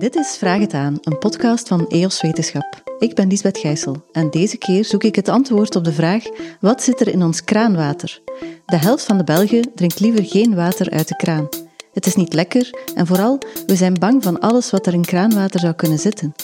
Dit is Vraag het aan, een podcast van EOS Wetenschap. Ik ben Lisbeth Gijssel en deze keer zoek ik het antwoord op de vraag: wat zit er in ons kraanwater? De helft van de Belgen drinkt liever geen water uit de kraan. Het is niet lekker en vooral, we zijn bang van alles wat er in kraanwater zou kunnen zitten.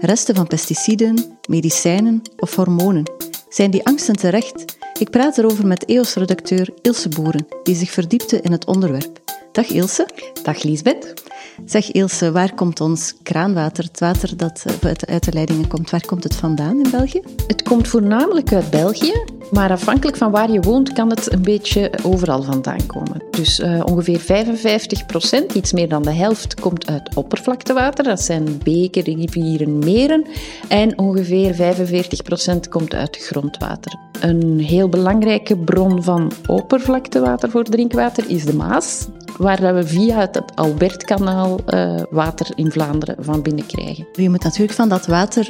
Resten van pesticiden, medicijnen of hormonen. Zijn die angsten terecht? Ik praat erover met EOS-redacteur Ilse Boeren, die zich verdiepte in het onderwerp. Dag Ilse. Dag Liesbeth. Zeg Ilse, waar komt ons kraanwater, het water dat eh, uit de leidingen komt, waar komt het vandaan in België? Het komt voornamelijk uit België, maar afhankelijk van waar je woont kan het een beetje overal vandaan komen. Dus uh, ongeveer 55 procent, iets meer dan de helft, komt uit oppervlaktewater. Dat zijn beken, rivieren, meren. En ongeveer 45 procent komt uit grondwater. Een heel belangrijke bron van oppervlaktewater voor drinkwater is de Maas waar we via het Albertkanaal uh, water in Vlaanderen van binnen krijgen. Je moet natuurlijk van dat water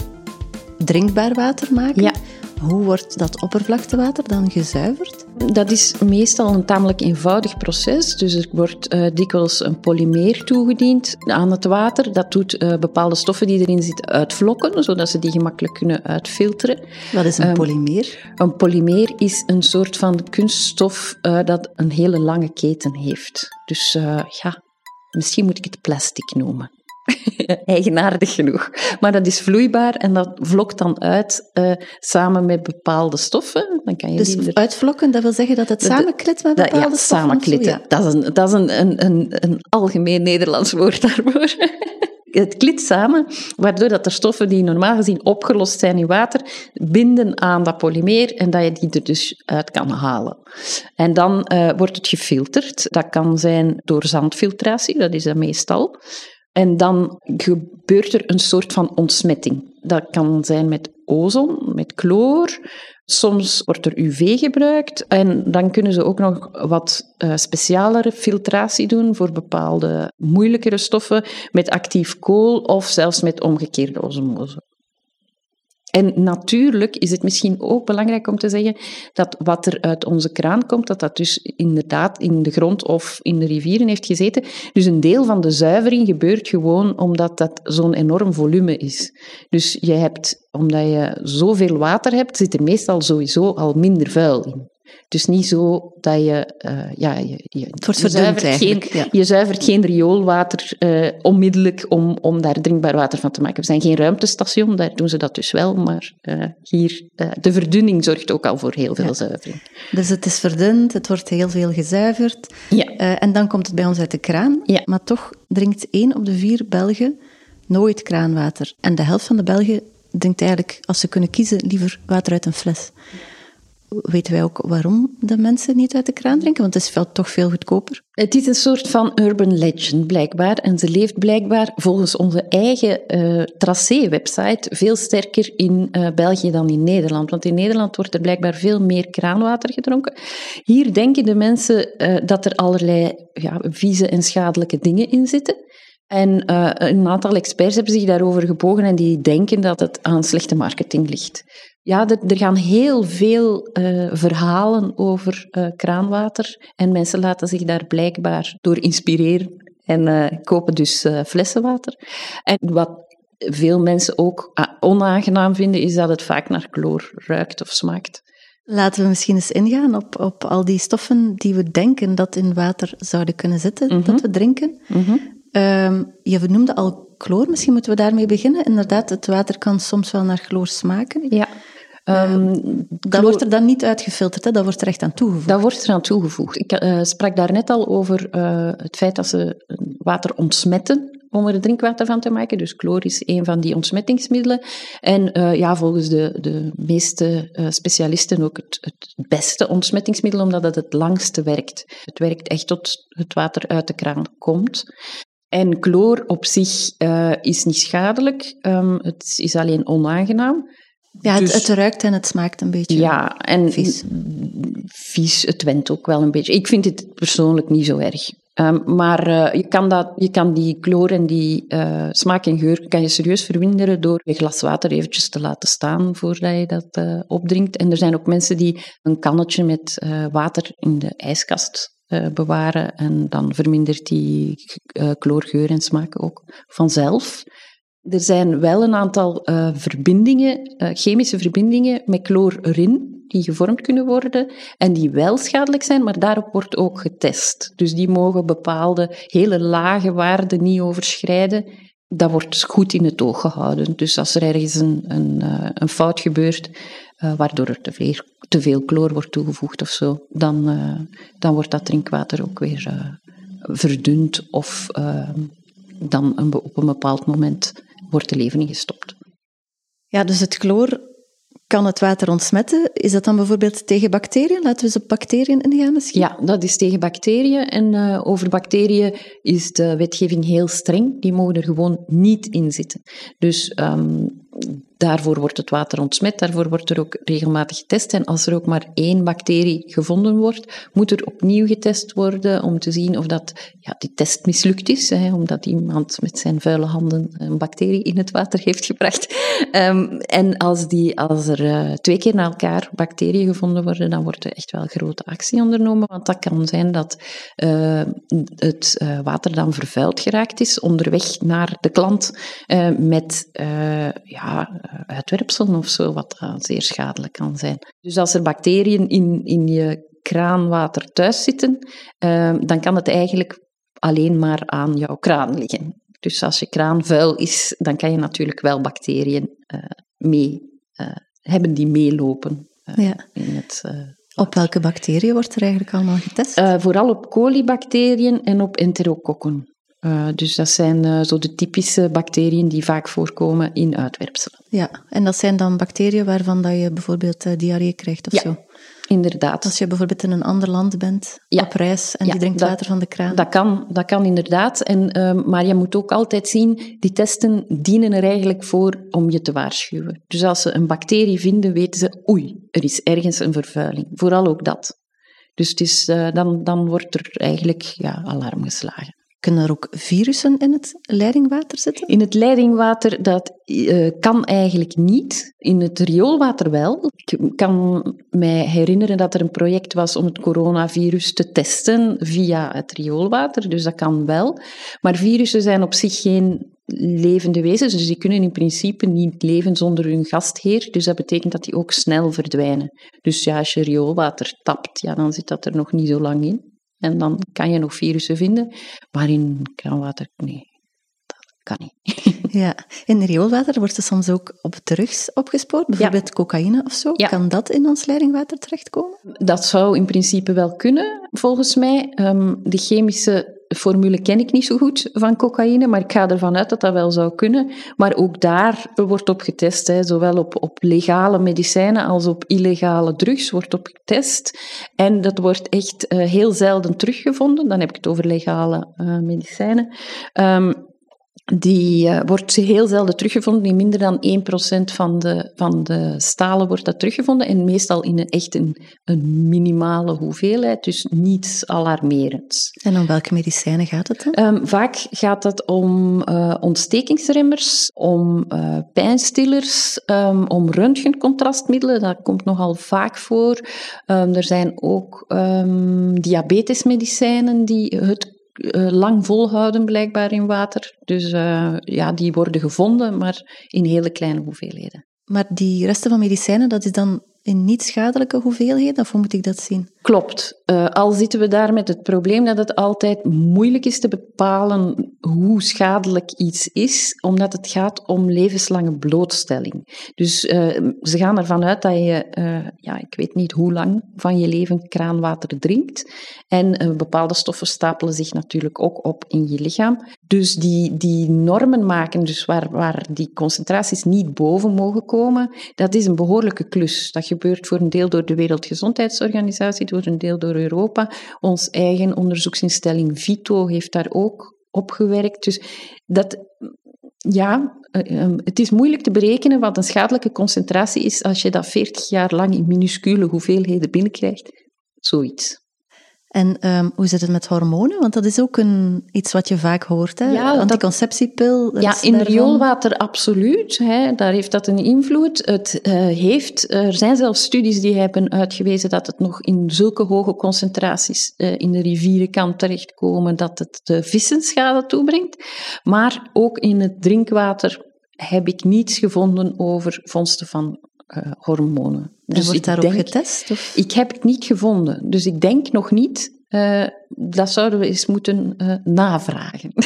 drinkbaar water maken. Ja. Hoe wordt dat oppervlaktewater dan gezuiverd? Dat is meestal een tamelijk eenvoudig proces. Dus er wordt uh, dikwijls een polymeer toegediend aan het water. Dat doet uh, bepaalde stoffen die erin zitten uitvlokken, zodat ze die gemakkelijk kunnen uitfilteren. Wat is een um, polymeer? Een polymeer is een soort van kunststof uh, dat een hele lange keten heeft. Dus ja, misschien moet ik het plastic noemen. Eigenaardig genoeg. Maar dat is vloeibaar en dat vlokt dan uit uh, samen met bepaalde stoffen. Dan kan je dus er... uitvlokken, dat wil zeggen dat het samenklit met bepaalde dat, ja, stoffen? Samenklitten. Ja. Dat is, een, dat is een, een, een, een algemeen Nederlands woord daarvoor. het klit samen, waardoor dat er stoffen die normaal gezien opgelost zijn in water, binden aan dat polymeer en dat je die er dus uit kan halen. En dan uh, wordt het gefilterd. Dat kan zijn door zandfiltratie, dat is dat meestal. En dan gebeurt er een soort van ontsmetting. Dat kan zijn met ozon, met chloor. Soms wordt er UV gebruikt. En dan kunnen ze ook nog wat uh, specialere filtratie doen voor bepaalde moeilijkere stoffen met actief kool of zelfs met omgekeerde osmose. En natuurlijk is het misschien ook belangrijk om te zeggen dat wat er uit onze kraan komt, dat dat dus inderdaad in de grond of in de rivieren heeft gezeten. Dus een deel van de zuivering gebeurt gewoon omdat dat zo'n enorm volume is. Dus je hebt, omdat je zoveel water hebt, zit er meestal sowieso al minder vuil in. Dus niet zo dat je... Uh, ja, je, je, het wordt je zuivert geen, ja. je zuivert geen rioolwater uh, onmiddellijk om, om daar drinkbaar water van te maken. We zijn geen ruimtestation, daar doen ze dat dus wel. Maar uh, hier, de verdunning zorgt ook al voor heel veel ja. zuivering. Dus het is verdund, het wordt heel veel gezuiverd. Ja. en dan komt het bij ons uit de kraan. Ja. Maar toch drinkt één op de vier Belgen nooit kraanwater. En de helft van de Belgen drinkt eigenlijk, als ze kunnen kiezen, liever water uit een fles. Weten wij ook waarom de mensen niet uit de kraan drinken? Want het is veel, toch veel goedkoper. Het is een soort van urban legend, blijkbaar. En ze leeft blijkbaar volgens onze eigen uh, tracé-website veel sterker in uh, België dan in Nederland. Want in Nederland wordt er blijkbaar veel meer kraanwater gedronken. Hier denken de mensen uh, dat er allerlei ja, vieze en schadelijke dingen in zitten. En een aantal experts hebben zich daarover gebogen en die denken dat het aan slechte marketing ligt. Ja, er, er gaan heel veel uh, verhalen over uh, kraanwater en mensen laten zich daar blijkbaar door inspireren en kopen dus flessenwater. En wat veel mensen ook onaangenaam vinden, is dat het vaak naar chloor ruikt of smaakt. Laten we misschien eens ingaan op, op al die stoffen die we denken dat in water zouden kunnen zitten, Mhm. dat we drinken. Um, je noemde al chloor, misschien moeten we daarmee beginnen. Inderdaad, het water kan soms wel naar chloor smaken. Ja. Um, dat wordt er dan niet uitgefilterd, hè? dat wordt er echt aan toegevoegd. Dat wordt er aan toegevoegd. Ik uh, sprak daar net al over uh, het feit dat ze water ontsmetten om er drinkwater van te maken. Dus chloor is een van die ontsmettingsmiddelen. En uh, ja, volgens de, de meeste uh, specialisten ook het, het beste ontsmettingsmiddel, omdat het het langste werkt. Het werkt echt tot het water uit de kraan komt. En chloor op zich uh, is niet schadelijk, um, het is alleen onaangenaam. Ja, dus, het, het, ruikt en het smaakt een beetje ja, en vies. Vies, het went ook wel een beetje. Ik vind het persoonlijk niet zo erg. Um, maar uh, je, kan dat, je kan die chloor en die uh, smaak en geur kan je serieus verminderen door je glas water eventjes te laten staan voordat je dat uh, opdrinkt. En er zijn ook mensen die een kannetje met water in de ijskast bewaren en dan vermindert die chloorgeur en smaak ook vanzelf. Er zijn wel een aantal uh, verbindingen, chemische verbindingen met chloor erin, die gevormd kunnen worden en die wel schadelijk zijn, maar daarop wordt ook getest. Dus die mogen bepaalde hele lage waarden niet overschrijden. Dat wordt goed in het oog gehouden. Dus als er ergens een, een, een fout gebeurt, waardoor er te veel, te veel chloor wordt toegevoegd of zo, dan, dan wordt dat drinkwater ook weer verdund of dan op een bepaald moment wordt de levening gestopt. Ja, dus het chloor kan het water ontsmetten. Is dat dan bijvoorbeeld tegen bacteriën? Laten we op bacteriën ingaan misschien? Ja, dat is tegen bacteriën. En uh, over bacteriën is de wetgeving heel streng. Die mogen er gewoon niet in zitten. Dus um, Daarvoor wordt het water ontsmet, daarvoor wordt er ook regelmatig getest. En als er ook maar één bacterie gevonden wordt, moet er opnieuw getest worden om te zien of dat, ja, die test mislukt is, hè, omdat iemand met zijn vuile handen een bacterie in het water heeft gebracht. Um, en als, die, als er uh, twee keer na elkaar bacteriën gevonden worden, dan wordt er echt wel grote actie ondernomen, want dat kan zijn dat uh, het uh, water dan vervuild geraakt is onderweg naar de klant met ja, eh, uitwerpselen of zo, wat zeer schadelijk kan zijn. Dus als er bacteriën in, in je kraanwater thuis zitten, uh, dan kan het eigenlijk alleen maar aan jouw kraan liggen. Dus als je kraan vuil is, dan kan je natuurlijk wel bacteriën uh, mee hebben die meelopen ja. in het. op welke bacteriën wordt er eigenlijk allemaal getest? vooral op colibacteriën en op enterokokken. Uh, dus dat zijn uh, zo de typische bacteriën die vaak voorkomen in uitwerpselen. Ja, en dat zijn dan bacteriën waarvan dat je bijvoorbeeld uh, diarree krijgt of ja, zo? inderdaad. Als je bijvoorbeeld in een ander land bent, ja. op reis, en ja, die drinkt dat, water van de kraan. Dat kan, dat kan inderdaad. En, ehm, maar je moet ook altijd zien, die testen dienen er eigenlijk voor om je te waarschuwen. Dus als ze een bacterie vinden, weten ze, oei, er is ergens een vervuiling. Vooral ook dat. Dus het is, dan, dan wordt er eigenlijk ja, alarm geslagen. Kunnen er ook virussen in het leidingwater zitten? In het leidingwater, dat uh, kan eigenlijk niet. In het rioolwater wel. Ik kan mij herinneren dat er een project was om het coronavirus te testen via het rioolwater. Dus dat kan wel. Maar virussen zijn op zich geen levende wezens, dus die kunnen in principe niet leven zonder hun gastheer. Dus dat betekent dat die ook snel verdwijnen. Dus ja, als je rioolwater tapt, ja, dan zit dat er nog niet zo lang in. En dan kan je nog virussen vinden. Maar in kraanwater, nee, dat kan niet. Ja, in rioolwater wordt er soms ook op drugs opgespoord, bijvoorbeeld ja. cocaïne of zo. Ja. Kan dat in ons leidingwater terechtkomen? Dat zou in principe wel kunnen, volgens mij. Um, de chemische formule ken ik niet zo goed van cocaïne, maar ik ga ervan uit dat dat wel zou kunnen. Maar ook daar wordt op getest, zowel op, op legale medicijnen als op illegale drugs wordt op getest. En dat wordt echt uh, heel zelden teruggevonden. Dan heb ik het over legale uh, medicijnen. Um, die uh, wordt heel zelden teruggevonden. In minder dan 1% van de, van de stalen wordt dat teruggevonden. En meestal in een, echt een, een minimale hoeveelheid, dus niets alarmerends. En om welke medicijnen gaat het dan? Um, vaak gaat het om uh, ontstekingsremmers, om uh, pijnstillers, um, om röntgencontrastmiddelen. Dat komt nogal vaak voor. Um, er zijn ook diabetesmedicijnen die het uh, lang volhouden blijkbaar in water. Dus uh, ja, die worden gevonden, maar in hele kleine hoeveelheden. Maar die resten van medicijnen, dat is dan in niet schadelijke hoeveelheden, of hoe moet ik dat zien? Klopt. Uh, al zitten we daar met het probleem dat het altijd moeilijk is te bepalen hoe schadelijk iets is, omdat het gaat om levenslange blootstelling. Dus uh, ze gaan ervan uit dat je, uh, ja, ik weet niet hoe lang van je leven kraanwater drinkt. En bepaalde stoffen stapelen zich natuurlijk ook op in je lichaam. Dus die, die normen maken, dus waar, waar die concentraties niet boven mogen komen, dat is een behoorlijke klus. Dat gebeurt voor een deel door de Wereldgezondheidsorganisatie, door een deel door Europa. Ons eigen onderzoeksinstelling VITO heeft daar ook op gewerkt. Dus dat, ja, eh, ehm, het is moeilijk te berekenen wat een schadelijke concentratie is als je dat 40 jaar lang in minuscule hoeveelheden binnenkrijgt. Zoiets. En ehm, hoe zit het met hormonen? Want dat is ook een, iets wat je vaak hoort. Hè? Ja, dat- Anticonceptiepil. Ja, in daarvan. rioolwater absoluut. Hè, daar heeft dat een invloed. Het eh, heeft, er zijn zelfs studies die hebben uitgewezen dat het nog in zulke hoge concentraties eh, in de rivieren kan terechtkomen dat het de vissen schade toebrengt. Maar ook in het drinkwater heb ik niets gevonden over vondsten van eh, hormonen. Dus wordt daarop denk- getest? Of? ik heb het niet gevonden, dus ik denk nog niet. Eh, dat zouden we eens moeten eh, navragen.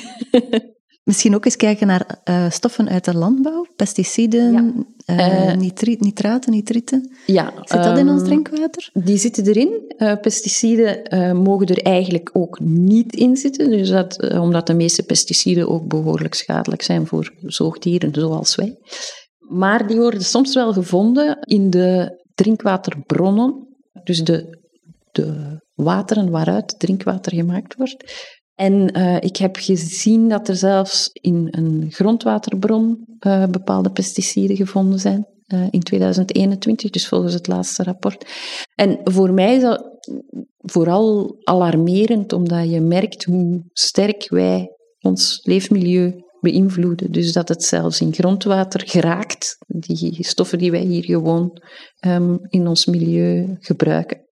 Misschien ook eens kijken naar eh, stoffen uit de landbouw, pesticiden, Ja. eh, Eh, nitri- nitraten, nitrieten. ja, Zit dat in ons ehm, drinkwater? Die zitten erin. Pesticiden mogen er eigenlijk ook niet in zitten, dus dat, omdat de meeste pesticiden ook behoorlijk schadelijk zijn voor zoogdieren zoals wij. Maar die worden soms wel gevonden in de drinkwaterbronnen, dus de, de wateren waaruit drinkwater gemaakt wordt. En eh, ik heb gezien dat er zelfs in een grondwaterbron eh, bepaalde pesticiden gevonden zijn eh, in 2021, dus volgens het laatste rapport. En voor mij is dat vooral alarmerend, omdat je merkt hoe sterk wij ons leefmilieu beïnvloeden. Dus dat het zelfs in grondwater geraakt, die stoffen die wij hier gewoon ehm, in ons milieu gebruiken.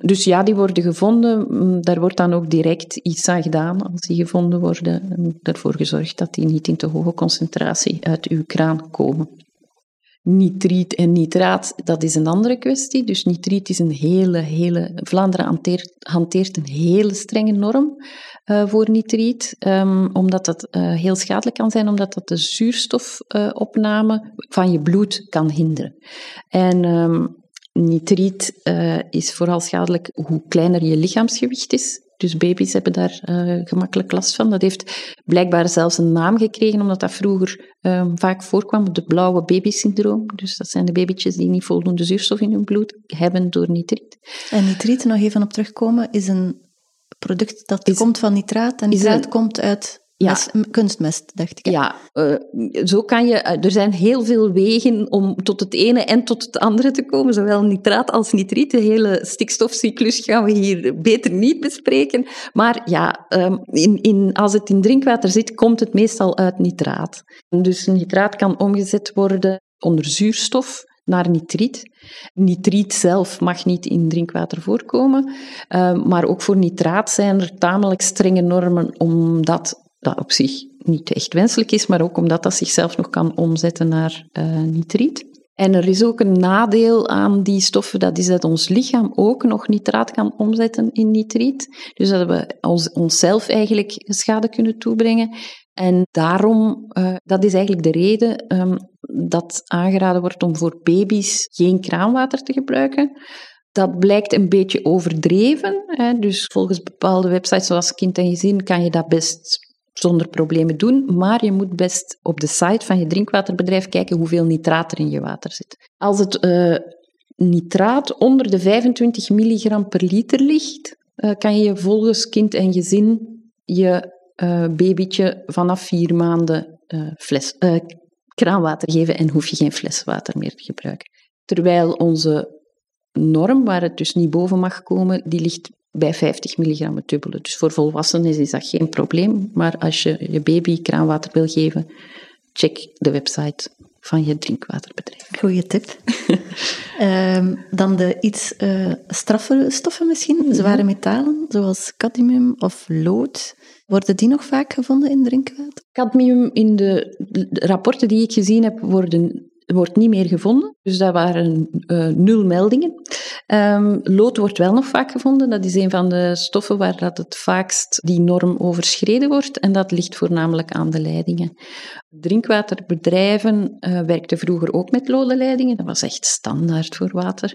Dus ja, die worden gevonden. Mm, Daar wordt dan ook direct iets aan gedaan als die gevonden worden. En ervoor gezorgd dat die niet in te hoge concentratie uit uw kraan komen. Nitriet en nitraat, dat is een andere kwestie. Dus nitriet is een hele, hele... Vlaanderen hanteert, hanteert een hele strenge norm eh, voor nitriet, ehm, omdat dat eh, heel schadelijk kan zijn, omdat dat de zuurstofopname van je bloed kan hinderen. En ehm, nitriet eh, is vooral schadelijk hoe kleiner je lichaamsgewicht is. Dus baby's hebben daar eh, gemakkelijk last van. Dat heeft blijkbaar zelfs een naam gekregen, omdat dat vroeger ehm, vaak voorkwam, het blauwe babysyndroom. Dus dat zijn de babytjes die niet voldoende zuurstof in hun bloed hebben door nitriet. En nitriet, nog even op terugkomen, is een product dat Is- komt van nitraat. En nitraat een- komt uit Ja. kunstmest, dacht ik. hè? Ja, eh, zo kan je. eh, Er zijn heel veel wegen om tot het ene en tot het andere te komen, zowel nitraat als nitriet. De hele stikstofcyclus gaan we hier beter niet bespreken. Maar ja, ehm, in, in, als het in drinkwater zit, komt het meestal uit nitraat. Dus nitraat kan omgezet worden onder zuurstof naar nitriet. Nitriet zelf mag niet in drinkwater voorkomen, eh, maar ook voor nitraat zijn er tamelijk strenge normen, omdat dat op zich niet echt wenselijk is, maar ook omdat dat zichzelf nog kan omzetten naar eh, nitriet. En er is ook een nadeel aan die stoffen, dat is dat ons lichaam ook nog nitraat kan omzetten in nitriet. Dus dat we ons, onszelf eigenlijk schade kunnen toebrengen. En daarom, eh, dat is eigenlijk de reden ehm, dat aangeraden wordt om voor baby's geen kraanwater te gebruiken. Dat blijkt een beetje overdreven. Hè. Dus volgens bepaalde websites zoals Kind en Gezin kan je dat best zonder problemen doen. Maar je moet best op de site van je drinkwaterbedrijf kijken hoeveel nitraat er in je water zit. Als het eh, nitraat onder de 25 milligram per liter ligt, eh, kan je volgens Kind en Gezin je eh, babytje vanaf vier maanden fles, kraanwater geven en hoef je geen fleswater meer te gebruiken. Terwijl onze norm, waar het dus niet boven mag komen, die ligt bij 50 milligram het dubbele. Dus voor volwassenen is dat geen probleem. Maar als je je baby kraanwater wil geven, check de website van je drinkwaterbedrijf. Goeie tip. Ehm, dan de iets eh straffere stoffen misschien, zware metalen, zoals cadmium of lood. Worden die nog vaak gevonden in drinkwater? Cadmium in de, de rapporten die ik gezien heb, worden, wordt niet meer gevonden. Dus dat waren eh, nul meldingen. Ehm, lood wordt wel nog vaak gevonden. Dat is een van de stoffen waar dat het vaakst die norm overschreden wordt. En dat ligt voornamelijk aan de leidingen. Drinkwaterbedrijven eh, werkten vroeger ook met lode leidingen. Dat was echt standaard voor water.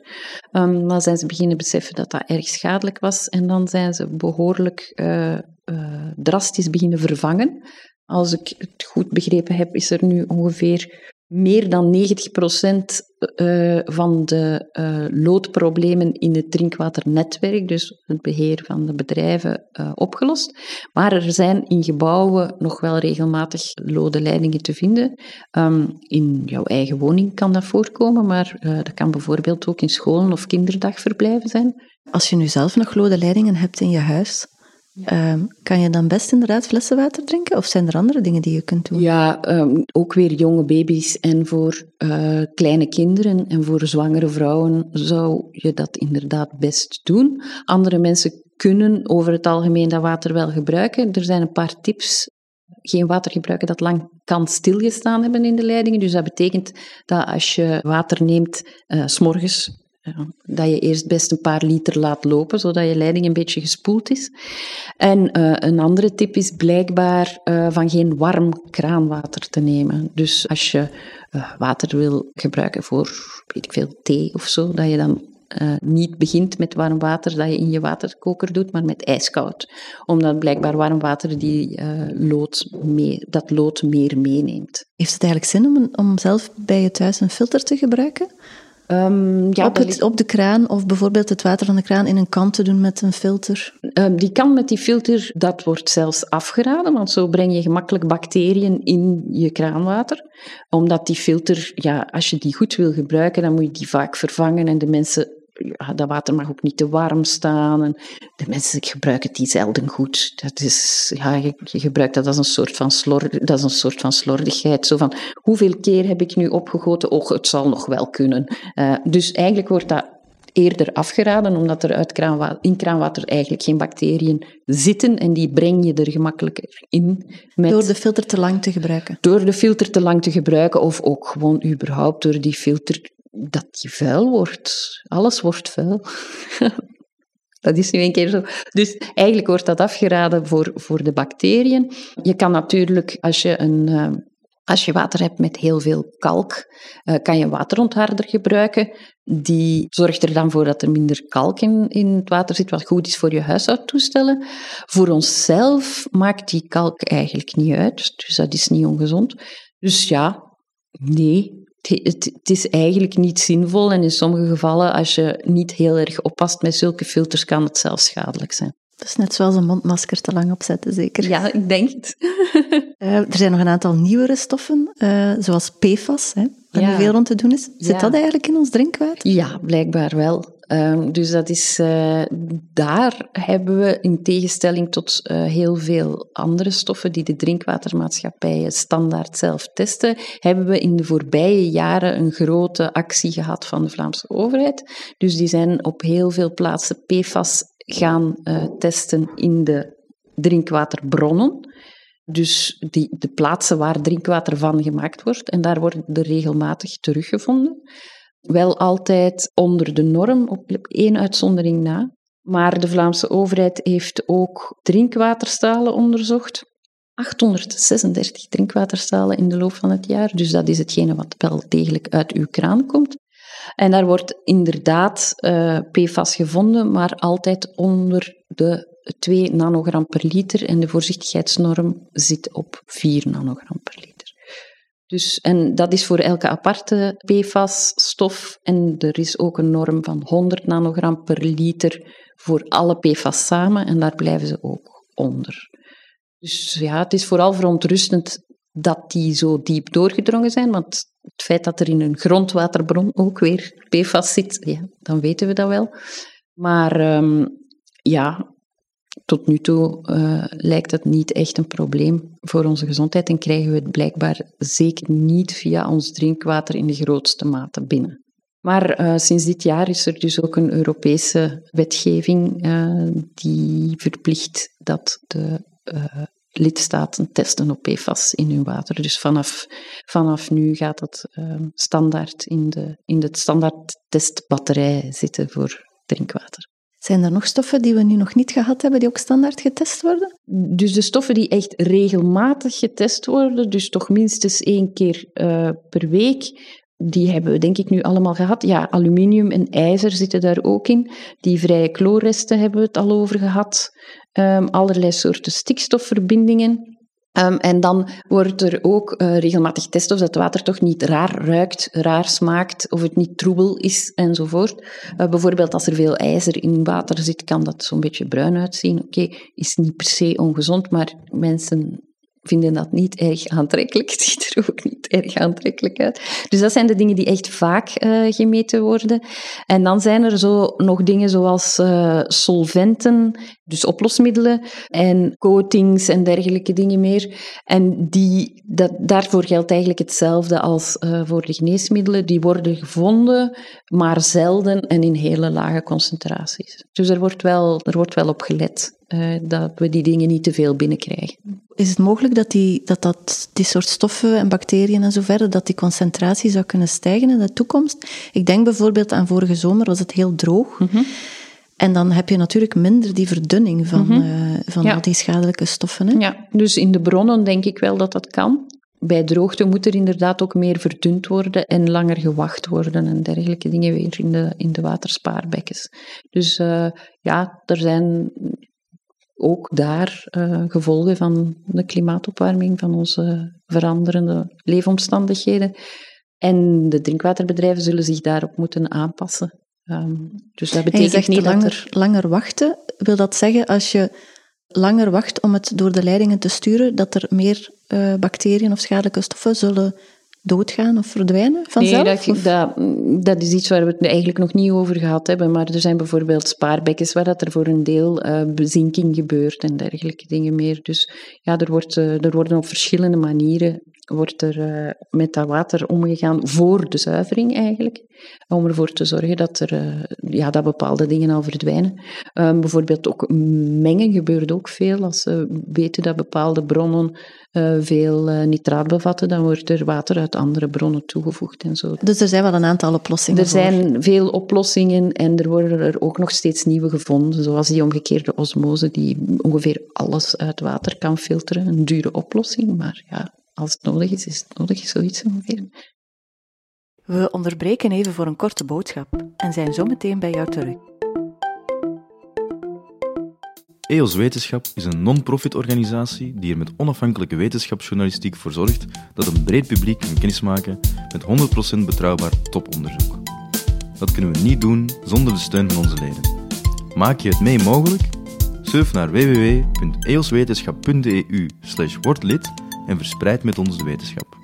Um, dan zijn ze beginnen beseffen dat dat erg schadelijk was. En dan zijn ze behoorlijk eh, uh, drastisch beginnen vervangen. Als ik het goed begrepen heb, is er nu ongeveer meer dan 90% uh, van de uh, loodproblemen in het drinkwaternetwerk, dus het beheer van de bedrijven, uh, opgelost. Maar er zijn in gebouwen nog wel regelmatig lode leidingen te vinden. Um, in jouw eigen woning kan dat voorkomen, maar dat kan bijvoorbeeld ook in scholen of kinderdagverblijven zijn. Als je nu zelf nog lode leidingen hebt in je huis, Um, kan je dan best inderdaad flessenwater drinken? Of zijn er andere dingen die je kunt doen? Ja, um, ook weer jonge baby's en voor uh, kleine kinderen en voor zwangere vrouwen zou je dat inderdaad best doen. Andere mensen kunnen over het algemeen dat water wel gebruiken. Er zijn een paar tips. Geen water gebruiken dat lang kan stilgestaan hebben in de leidingen. Dus dat betekent dat als je water neemt, uh, s'morgens dat je eerst best een paar liter laat lopen, zodat je leiding een beetje gespoeld is. En uh, een andere tip is blijkbaar uh, van geen warm kraanwater te nemen. Dus als je uh, water wil gebruiken voor, weet ik veel, thee of zo, dat je dan niet begint met warm water dat je in je waterkoker doet, maar met ijskoud. Omdat blijkbaar warm water die, lood mee, dat lood meer meeneemt. Heeft het eigenlijk zin om, om zelf bij je thuis een filter te gebruiken? Um, ja, op, het, op, de kraan of bijvoorbeeld het water van de kraan in een kan te doen met een filter? Um, die kan met die filter, dat wordt zelfs afgeraden, want zo breng je gemakkelijk bacteriën in je kraanwater. Omdat die filter, ja, als je die goed wil gebruiken, dan moet je die vaak vervangen en de mensen dat water mag ook niet te warm staan. En de mensen gebruiken die zelden goed. Dat is, ja, je, je, gebruikt dat als een soort van slor, dat is een soort van slordigheid. Zo van, hoeveel keer heb ik nu opgegoten? Och, het zal nog wel kunnen. Uh, dus eigenlijk wordt dat eerder afgeraden, omdat er uit kraanwater, in kraanwater eigenlijk geen bacteriën zitten en die breng je er gemakkelijker in. Met, door de filter te lang te gebruiken? Door de filter te lang te gebruiken of ook gewoon überhaupt door die filter dat die vuil wordt. Alles wordt vuil. Dat is nu een keer zo. Dus eigenlijk wordt dat afgeraden voor, voor de bacteriën. Je kan natuurlijk, als je, een, uh, als je water hebt met heel veel kalk, uh, kan je waterontharder gebruiken. Die zorgt er dan voor dat er minder kalk in, in het water zit, wat goed is voor je huishoudtoestellen. Voor onszelf maakt die kalk eigenlijk niet uit, dus dat is niet ongezond. Dus ja, nee, het, het, is eigenlijk niet zinvol en in sommige gevallen, als je niet heel erg oppast met zulke filters, kan het zelfs schadelijk zijn. Dat is net zoals een mondmasker te lang opzetten, zeker? Ja, ik denk het. uh, er zijn nog een aantal nieuwere stoffen, uh, zoals PFAS, hè, waar ja. veel rond te doen is. Zit ja. dat eigenlijk in ons drinkwater? Ja, blijkbaar wel. Um, dus dat is, uh, daar hebben we in tegenstelling tot uh, heel veel andere stoffen die de drinkwatermaatschappijen standaard zelf testen, hebben we in de voorbije jaren een grote actie gehad van de Vlaamse overheid. Dus die zijn op heel veel plaatsen PFAS gaan uh, testen in de drinkwaterbronnen. Dus die, de plaatsen waar drinkwater van gemaakt wordt. En daar worden er regelmatig teruggevonden. Wel altijd onder de norm, op één uitzondering na. Maar de Vlaamse overheid heeft ook drinkwaterstalen onderzocht. 836 drinkwaterstalen in de loop van het jaar. Dus dat is hetgene wat wel degelijk uit uw kraan komt. En daar wordt inderdaad uh, PFAS gevonden, maar altijd onder de 2 nanogram per liter. En de voorzichtigheidsnorm zit op 4 nanogram per liter. Dus, en dat is voor elke aparte PFAS-stof. En er is ook een norm van 100 nanogram per liter voor alle PFAS samen. En daar blijven ze ook onder. Dus ja, het is vooral verontrustend dat die zo diep doorgedrongen zijn. Want het feit dat er in een grondwaterbron ook weer PFAS zit, ja, dan weten we dat wel. Maar um, ja, tot nu toe uh, lijkt het niet echt een probleem voor onze gezondheid en krijgen we het blijkbaar zeker niet via ons drinkwater in de grootste mate binnen. Maar uh, sinds dit jaar is er dus ook een Europese wetgeving uh, die verplicht dat de lidstaten testen op PFAS in hun water. Dus vanaf, vanaf nu gaat dat standaard in de, in de standaard testbatterij zitten voor drinkwater. Zijn er nog stoffen die we nu nog niet gehad hebben, die ook standaard getest worden? Dus de stoffen die echt regelmatig getest worden, dus toch minstens één keer uh, per week, die hebben we denk ik nu allemaal gehad. Ja, aluminium en ijzer zitten daar ook in. Die vrije kloorresten hebben we het al over gehad. Um, allerlei soorten stikstofverbindingen. Ehm, en dan wordt er ook uh, regelmatig getest of het water toch niet raar ruikt, raar smaakt, of het niet troebel is enzovoort. Uh, bijvoorbeeld als er veel ijzer in water zit, kan dat zo'n beetje bruin uitzien. Oké, is niet per se ongezond, maar mensen vinden dat niet erg aantrekkelijk. Het ziet er ook niet erg aantrekkelijk uit. Dus dat zijn de dingen die echt vaak uh, gemeten worden. En dan zijn er zo nog dingen zoals uh, solventen, dus oplosmiddelen en coatings en dergelijke dingen meer. En die, dat, daarvoor geldt eigenlijk hetzelfde als uh, voor de geneesmiddelen. Die worden gevonden, maar zelden en in hele lage concentraties. Dus er wordt wel, er wordt wel op gelet. Uh, dat we die dingen niet te veel binnenkrijgen. Is het mogelijk dat die, dat, dat die soort stoffen en bacteriën en zo verder, dat die concentratie zou kunnen stijgen in de toekomst? Ik denk bijvoorbeeld aan vorige zomer was het heel droog. Mm -hmm. En dan heb je natuurlijk minder die verdunning van, mm -hmm. uh, van ja. al die schadelijke stoffen. Hè? Ja, dus in de bronnen denk ik wel dat dat kan. Bij droogte moet er inderdaad ook meer verdund worden en langer gewacht worden en dergelijke dingen weer in de, in de waterspaarbekkens. Dus uh, ja, er zijn ook daar uh, gevolgen van de klimaatopwarming, van onze veranderende leefomstandigheden. En de drinkwaterbedrijven zullen zich daarop moeten aanpassen. Um, dus dat betekent niet langer, dat er... langer wachten. Wil dat zeggen, als je langer wacht om het door de leidingen te sturen, dat er meer uh, bacteriën of schadelijke stoffen zullen doodgaan of verdwijnen vanzelf? Nee, dat, dat, dat, is iets waar we het eigenlijk nog niet over gehad hebben. Maar er zijn bijvoorbeeld spaarbekkens waar dat er voor een deel uh, bezinking gebeurt en dergelijke dingen meer. Dus ja, er, wordt, uh, er worden op verschillende manieren wordt er uh, met dat water omgegaan voor de zuivering eigenlijk. Om ervoor te zorgen dat, er, uh, ja, dat bepaalde dingen al verdwijnen. Um, bijvoorbeeld ook mengen gebeurt ook veel. Als we weten dat bepaalde bronnen uh, veel nitraat bevatten, dan wordt er water uit andere bronnen toegevoegd en zo. Dus er zijn wel een aantal oplossingen Er voor. zijn veel oplossingen en er worden er ook nog steeds nieuwe gevonden, zoals die omgekeerde osmose, die ongeveer alles uit water kan filteren. Een dure oplossing, maar ja, als het nodig is, is het nodig, zoiets ongeveer. We onderbreken even voor een korte boodschap en zijn zo meteen bij jou terug. EOS Wetenschap is een non-profit organisatie die er met onafhankelijke wetenschapsjournalistiek voor zorgt dat een breed publiek kan kennismaken met 100% betrouwbaar toponderzoek. Dat kunnen we niet doen zonder de steun van onze leden. Maak je het mee mogelijk? Surf naar www.eoswetenschap.eu word lid en verspreid met ons de wetenschap.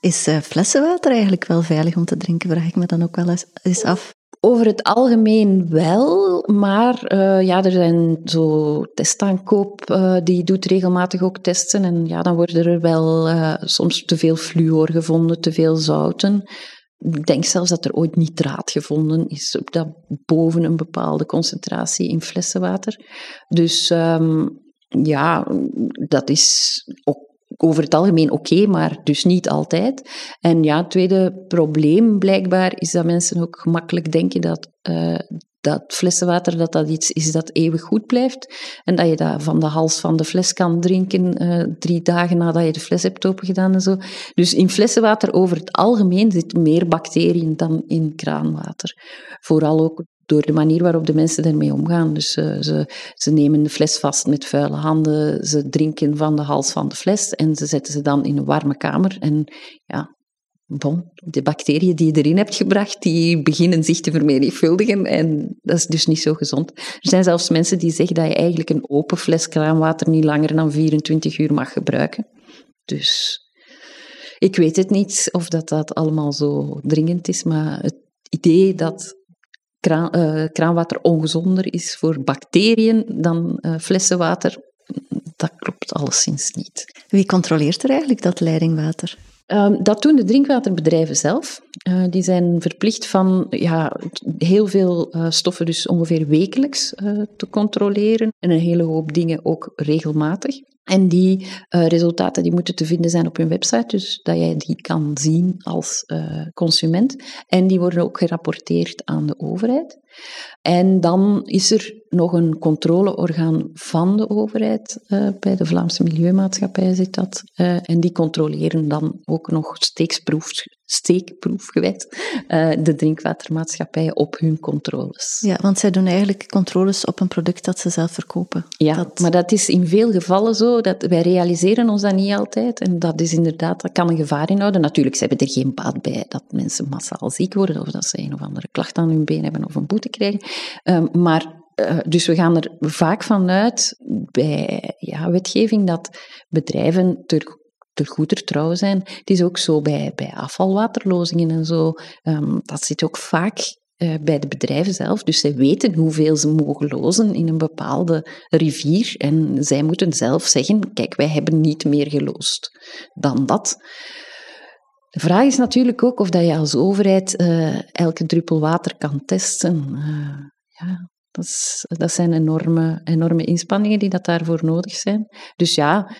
Is uh, flessenwater eigenlijk wel veilig om te drinken, vraag ik me dan ook wel eens af. Over het algemeen wel, maar uh, ja, er zijn zo testaankoop, uh, die doet regelmatig ook testen. En ja, dan worden er wel uh, soms te veel fluor gevonden, te veel zouten. Ik denk zelfs dat er ooit nitraat gevonden is, dat boven een bepaalde concentratie in flessenwater. Dus um, ja, dat is over het algemeen oké, maar dus niet altijd. En ja, het tweede probleem blijkbaar is dat mensen ook gemakkelijk denken dat, uh, dat flessenwater dat dat iets is dat eeuwig goed blijft. En dat je dat van de hals van de fles kan drinken uh, drie dagen nadat je de fles hebt opengedaan en zo. Dus in flessenwater over het algemeen zitten meer bacteriën dan in kraanwater. Vooral ook door de manier waarop de mensen ermee omgaan. Dus uh, ze, ze nemen de fles vast met vuile handen, ze drinken van de hals van de fles en ze zetten ze dan in een warme kamer. En ja, bon, de bacteriën die je erin hebt gebracht, die beginnen zich te vermenigvuldigen en dat is dus niet zo gezond. Er zijn zelfs mensen die zeggen dat je eigenlijk een open fles kraanwater niet langer dan 24 uur mag gebruiken. Dus ik weet het niet of dat, dat allemaal zo dringend is, maar het idee dat kraan, uh, kraanwater ongezonder is voor bacteriën dan uh, flessenwater, dat klopt alleszins niet. Wie controleert er eigenlijk dat leidingwater? Um, dat doen de drinkwaterbedrijven zelf. Uh, die zijn verplicht van ja, heel veel uh, stoffen, dus ongeveer wekelijks, uh, te controleren. En een hele hoop dingen ook regelmatig. En die resultaten die moeten te vinden zijn op hun website, dus dat jij die kan zien als consument. En die worden ook gerapporteerd aan de overheid. En dan is er nog een controleorgaan van de overheid. Uh, bij de Vlaamse Milieumaatschappij zit dat. Uh, en die controleren dan ook nog steekproef, steekproefgewijs uh, de drinkwatermaatschappijen op hun controles. Ja, want zij doen eigenlijk controles op een product dat ze zelf verkopen. Ja, dat... maar dat is in veel gevallen zo. Dat wij realiseren ons dat niet altijd. En dat is inderdaad, dat kan een gevaar inhouden. Natuurlijk, ze hebben er geen baat bij dat mensen massaal ziek worden of dat ze een of andere klacht aan hun been hebben of een boete krijgen. Um, maar uh, dus we gaan er vaak vanuit bij ja, wetgeving dat bedrijven ter, ter goeder trouw zijn. Het is ook zo bij, bij afvalwaterlozingen en zo. Um, dat zit ook vaak uh, bij de bedrijven zelf. Dus zij weten hoeveel ze mogen lozen in een bepaalde rivier. En zij moeten zelf zeggen: kijk, wij hebben niet meer geloosd dan dat. De vraag is natuurlijk ook of dat je als overheid uh, elke druppel water kan testen. Uh, ja, dat, is, dat, zijn enorme, enorme inspanningen die dat daarvoor nodig zijn. Dus ja,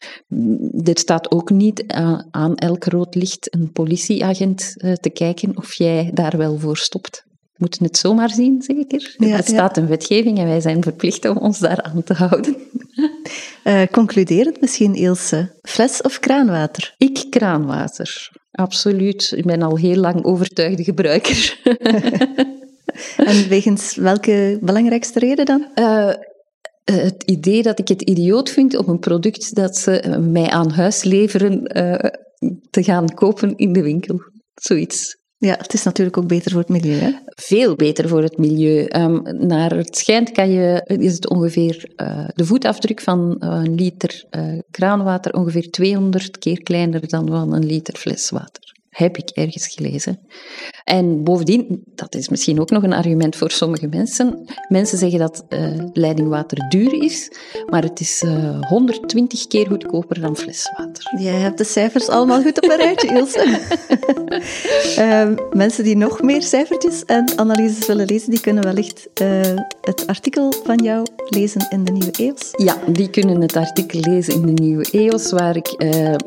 er staat ook niet aan, aan elk rood licht een politieagent uh, te kijken of jij daar wel voor stopt. We moeten het zomaar zien, zeker. Ja, er staat ja. een wetgeving en wij zijn verplicht om ons daar aan te houden. Uh, concluderend misschien, Ilse. Fles of kraanwater? Ik kraanwater. Absoluut. Ik ben al heel lang overtuigde gebruiker. en wegens welke belangrijkste reden dan? Uh, het idee dat ik het idioot vind om een product dat ze mij aan huis leveren uh, te gaan kopen in de winkel. Zoiets. Ja, het is natuurlijk ook beter voor het milieu. Hè? Veel beter voor het milieu. Um, naar het schijnt kan je, is het ongeveer uh, de voetafdruk van een liter uh, kraanwater ongeveer 200 keer kleiner dan van een liter fleswater heb ik ergens gelezen. En bovendien, dat is misschien ook nog een argument voor sommige mensen. Mensen zeggen dat uh, leidingwater duur is, maar het is uh, eh, 120 keer goedkoper dan fleswater. Jij hebt de cijfers allemaal goed op een rijtje, Ilse. uh, mensen die nog meer cijfertjes en analyses willen lezen, die kunnen wellicht het artikel van jou lezen in de Nieuwe EOS. Ja, die kunnen het artikel lezen in de Nieuwe EOS, waar ik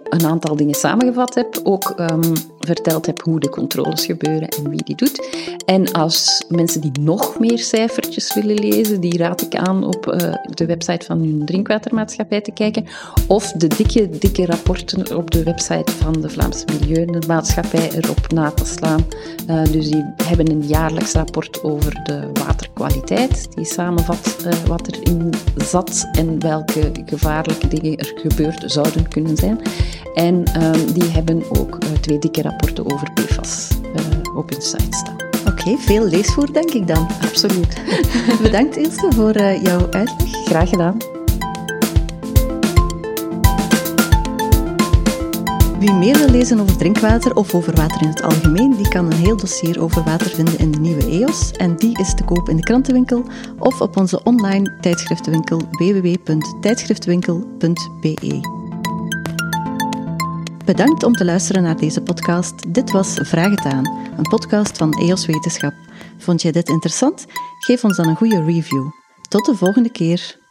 een aantal dingen samengevat heb. Ook um, verteld heb hoe de controles gebeuren en wie die doet. En als mensen die nog meer cijfertjes willen lezen, die raad ik aan op uh, de website van hun drinkwatermaatschappij te kijken. Of de dikke, dikke rapporten op de website van de Vlaamse Milieumaatschappij erop na te slaan. Uh, dus die hebben een jaarlijks rapport over de waterkwaliteit. Die samenvat wat erin zat en welke gevaarlijke dingen er gebeurd zouden kunnen zijn. En ehm, die hebben ook twee dikke rapporten over PFAS uh, op hun site staan. Oké, okay, veel leesvoer denk ik dan. Absoluut. Bedankt Ilse voor uh, jouw uitleg. Graag gedaan. Wie meer wil lezen over drinkwater of over water in het algemeen, die kan een heel dossier over water vinden in de nieuwe EOS. En die is te koop in de krantenwinkel of op onze online tijdschriftenwinkel www.tijdschriftenwinkel.be. Bedankt om te luisteren naar deze podcast. Dit was Vraag het aan, een podcast van EOS Wetenschap. Vond jij dit interessant? Geef ons dan een goede review. Tot de volgende keer.